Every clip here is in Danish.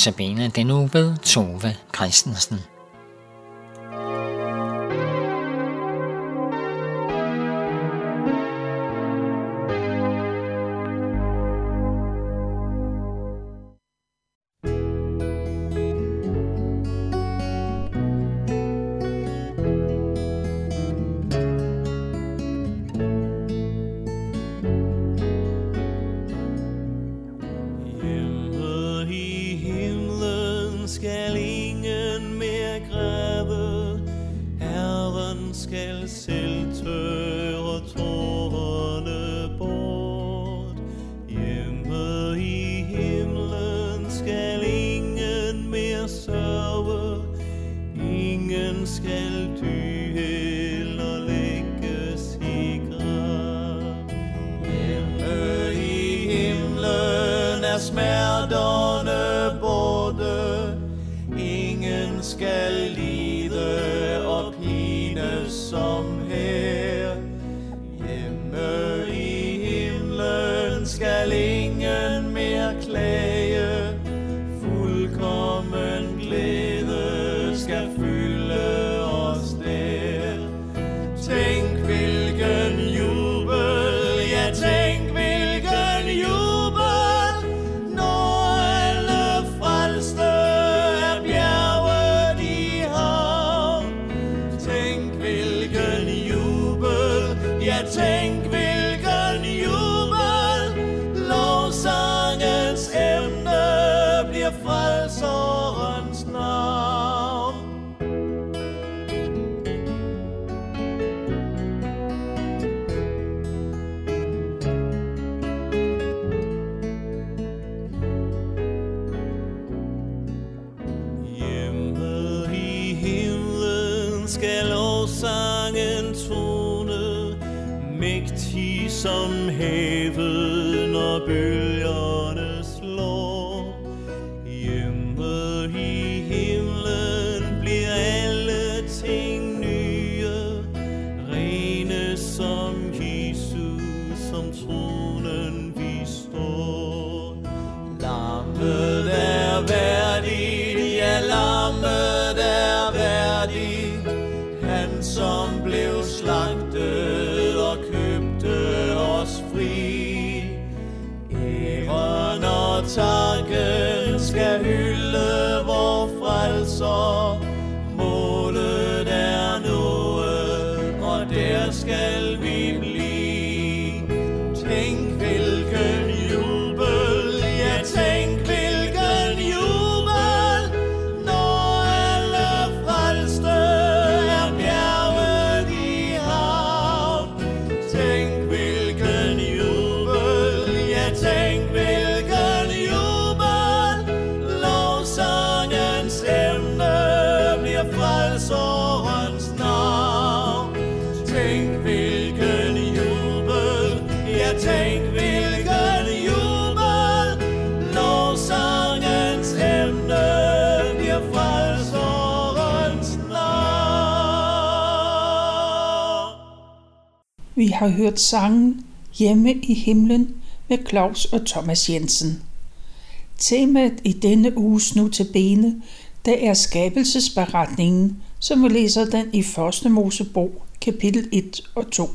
Notabene den uge ved Tove Christensen. Ja tænk hvilken jubel, lovsangens emne bliver frelserens navn. Hjemme i himlen skal lovsangen tro som havet, når bølgerne slår. Hjemme i himlen bliver alle ting nye, rene som Jesus, som tronen vi står. Lammet er værdig, ja lammet er værdig, han som time. Vi har hørt sangen Hjemme i himlen med Claus og Thomas Jensen. Temaet i denne uges nu til bene, det er skabelsesberetningen, som vi læser den i 1. Mosebog, kapitel 1 og 2.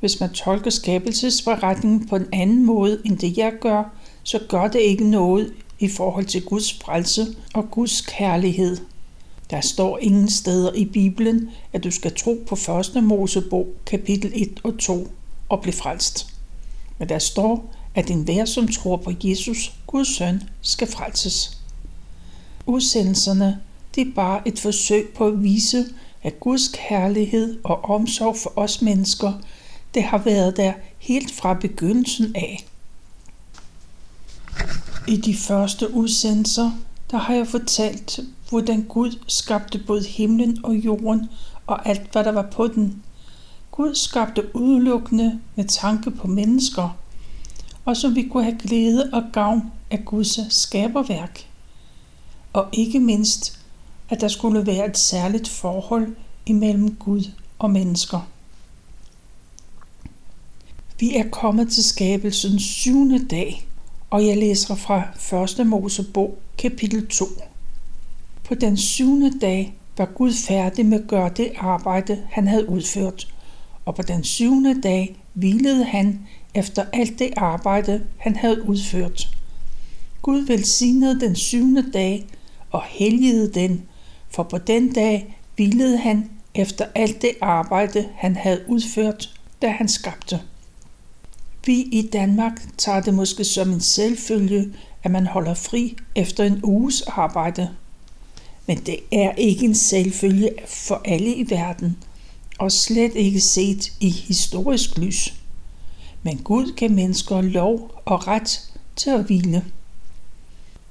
Hvis man tolker skabelsesberetningen på en anden måde, end det jeg gør, så gør det ikke noget i forhold til Guds frelse og Guds kærlighed. Der står ingen steder i Bibelen, at du skal tro på 1. Mosebog, kapitel 1 og 2 og blive frelst. Men der står, at enhver, som tror på Jesus, Guds søn, skal frelses. Udsendelserne det er bare et forsøg på at vise, at Guds kærlighed og omsorg for os mennesker, det har været der helt fra begyndelsen af. I de første udsendelser, der har jeg fortalt, hvordan Gud skabte både himlen og jorden og alt, hvad der var på den. Gud skabte udelukkende med tanke på mennesker, og så vi kunne have glæde og gavn af Guds skaberværk. Og ikke mindst, at der skulle være et særligt forhold imellem Gud og mennesker. Vi er kommet til skabelsens syvende dag, og jeg læser fra 1. Mosebog, kapitel 2. På den syvende dag var Gud færdig med at gøre det arbejde, han havde udført, og på den syvende dag hvilede han efter alt det arbejde, han havde udført. Gud velsignede den syvende dag og helligede den, for på den dag hvilede han efter alt det arbejde, han havde udført, da han skabte. Vi i Danmark tager det måske som en selvfølge, at man holder fri efter en uges arbejde. Men det er ikke en selvfølge for alle i verden, og slet ikke set i historisk lys. Men Gud gav mennesker lov og ret til at hvile.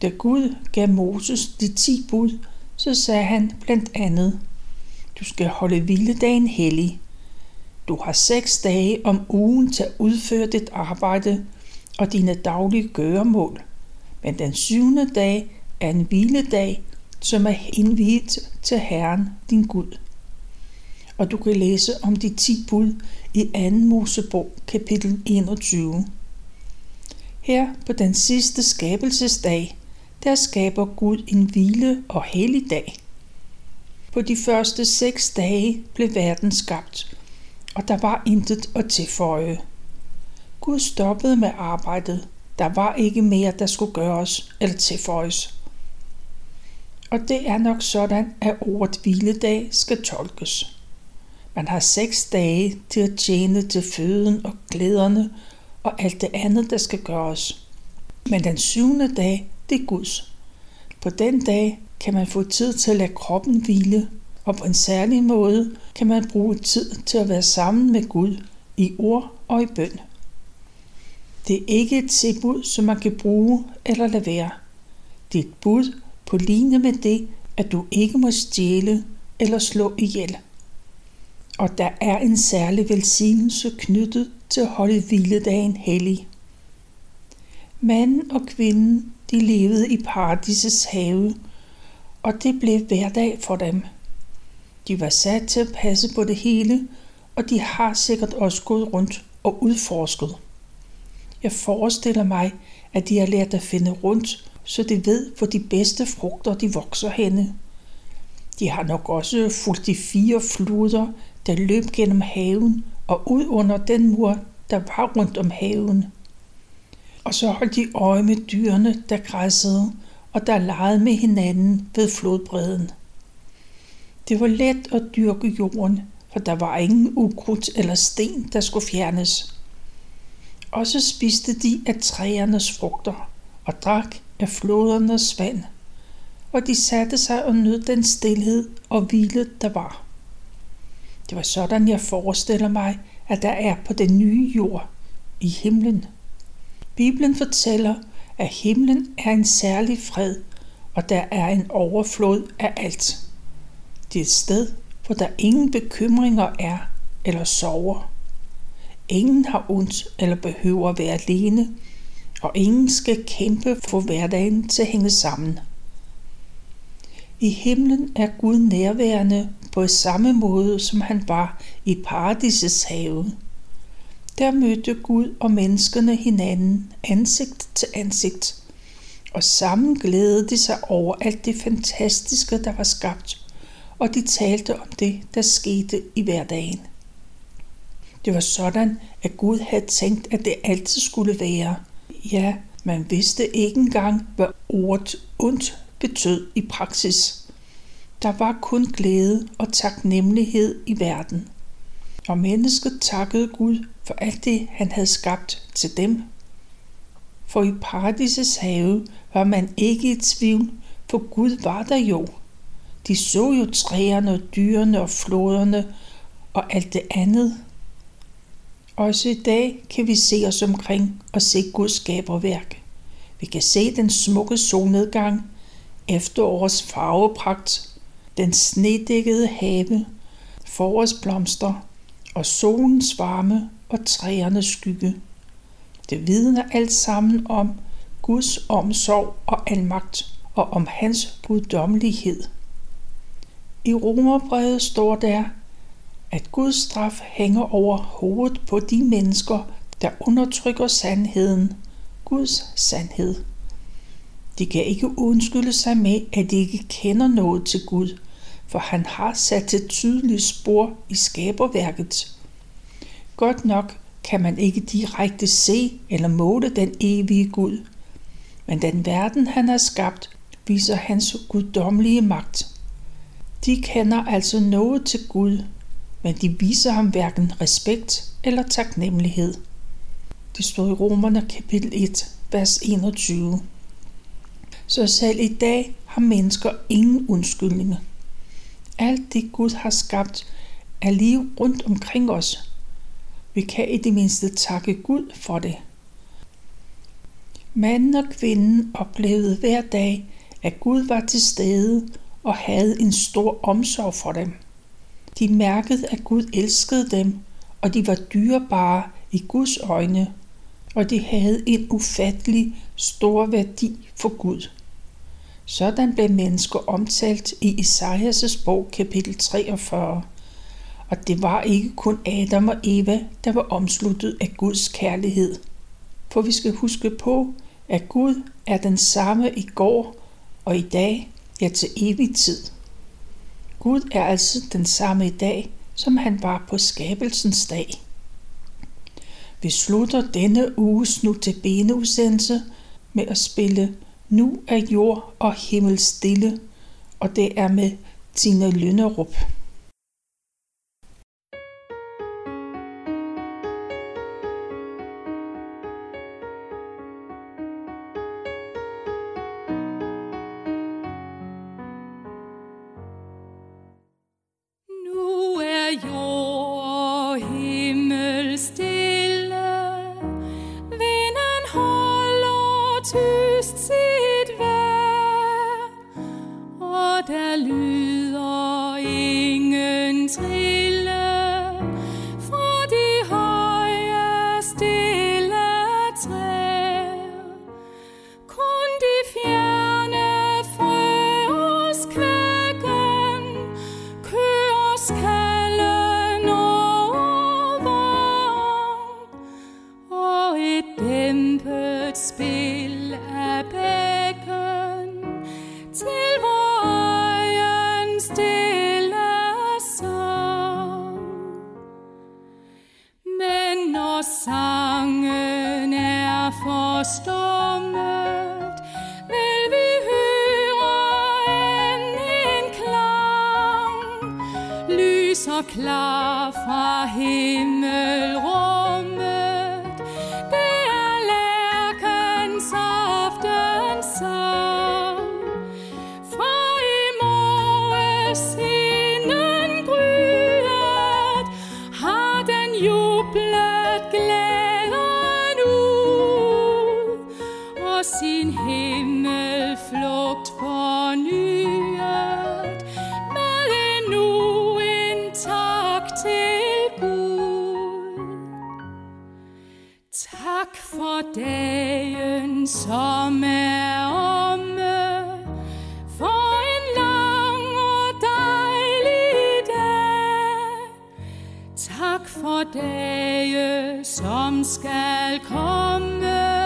Da Gud gav Moses de ti bud, så sagde han blandt andet, du skal holde hviledagen hellig. Du har seks dage om ugen til at udføre dit arbejde og dine daglige gøremål. Men den syvende dag er en hviledag, som er indviet til Herren, din Gud. Og du kan læse om de ti bud i 2. Mosebog, kapitel 21. Her på den sidste skabelsesdag, der skaber Gud en hvile og hellig dag. På de første seks dage blev verden skabt, og der var intet at tilføje. Gud stoppede med arbejdet. Der var ikke mere, der skulle gøres eller tilføjes. Og det er nok sådan, at ordet hviledag skal tolkes. Man har seks dage til at tjene til føden og glæderne og alt det andet, der skal gøres. Men den syvende dag, det er Guds. På den dag kan man få tid til at lade kroppen hvile, og på en særlig måde kan man bruge tid til at være sammen med Gud i ord og i bøn. Det er ikke et tilbud, som man kan bruge eller lade være. Det er et bud på linje med det, at du ikke må stjæle eller slå ihjel. Og der er en særlig velsignelse knyttet til at holde hviledagen hellig. Manden og kvinden, de levede i paradisets have, og det blev hverdag for dem. De var sat til at passe på det hele, og de har sikkert også gået rundt og udforsket. Jeg forestiller mig, at de har lært at finde rundt, så det ved, hvor de bedste frugter de vokser henne. De har nok også fulgt de fire floder, der løb gennem haven og ud under den mur, der var rundt om haven. Og så holdt de øje med dyrene, der græssede, og der legede med hinanden ved flodbredden. Det var let at dyrke jorden, for der var ingen ukrudt eller sten, der skulle fjernes. Og så spiste de af træernes frugter og drak af flodernes vand, og de satte sig og nød den stillhed og hvile, der var. Det var sådan, jeg forestiller mig, at der er på den nye jord i himlen. Bibelen fortæller, at himlen er en særlig fred, og der er en overflod af alt. Det er et sted, hvor der ingen bekymringer er eller sover. Ingen har ondt eller behøver at være alene, og ingen skal kæmpe for hverdagen til at hænge sammen. I himlen er Gud nærværende på samme måde, som han var i paradisets have. Der mødte Gud og menneskene hinanden ansigt til ansigt, og sammen glædede de sig over alt det fantastiske, der var skabt, og de talte om det, der skete i hverdagen. Det var sådan, at Gud havde tænkt, at det altid skulle være. Ja, man vidste ikke engang, hvad ordet ondt betød i praksis. Der var kun glæde og taknemmelighed i verden. Og mennesket takkede Gud for alt det, han havde skabt til dem. For i paradisets have var man ikke i tvivl, for Gud var der jo. De så jo træerne og dyrene og floderne og alt det andet. Også i dag kan vi se os omkring og se Guds skaberværk. Vi kan se den smukke solnedgang, efterårets farvepragt den snedækkede have, forårsblomster og solens varme og træernes skygge. Det vidner alt sammen om Guds omsorg og almagt og om hans guddommelighed. I Romerbrevet står der, at Guds straf hænger over hovedet på de mennesker, der undertrykker sandheden Guds sandhed. De kan ikke undskylde sig med, at de ikke kender noget til Gud, for han har sat et tydeligt spor i skaberværket. Godt nok kan man ikke direkte se eller måle den evige Gud, men den verden, han har skabt, viser hans guddommelige magt. De kender altså noget til Gud, men de viser ham hverken respekt eller taknemmelighed. Det står i Romerne kapitel 1, vers 21. Så selv i dag har mennesker ingen undskyldninger. Alt det Gud har skabt er liv rundt omkring os. Vi kan i det mindste takke Gud for det. Manden og kvinden oplevede hver dag, at Gud var til stede og havde en stor omsorg for dem. De mærkede, at Gud elskede dem, og de var dyrebare i Guds øjne, og de havde en ufattelig stor værdi for Gud. Sådan blev mennesker omtalt i Isaias' bog kapitel 43. Og det var ikke kun Adam og Eva, der var omsluttet af Guds kærlighed. For vi skal huske på, at Gud er den samme i går og i dag, ja til evig tid. Gud er altså den samme i dag, som han var på skabelsens dag. Vi slutter denne uges nu til beneudsendelse med at spille Nu er jord og himmel stille, og det er med Tina Lønnerup. Ingen klar for dagen, som er omme, for en lang og dejlig dag. Tak for dage, som skal komme,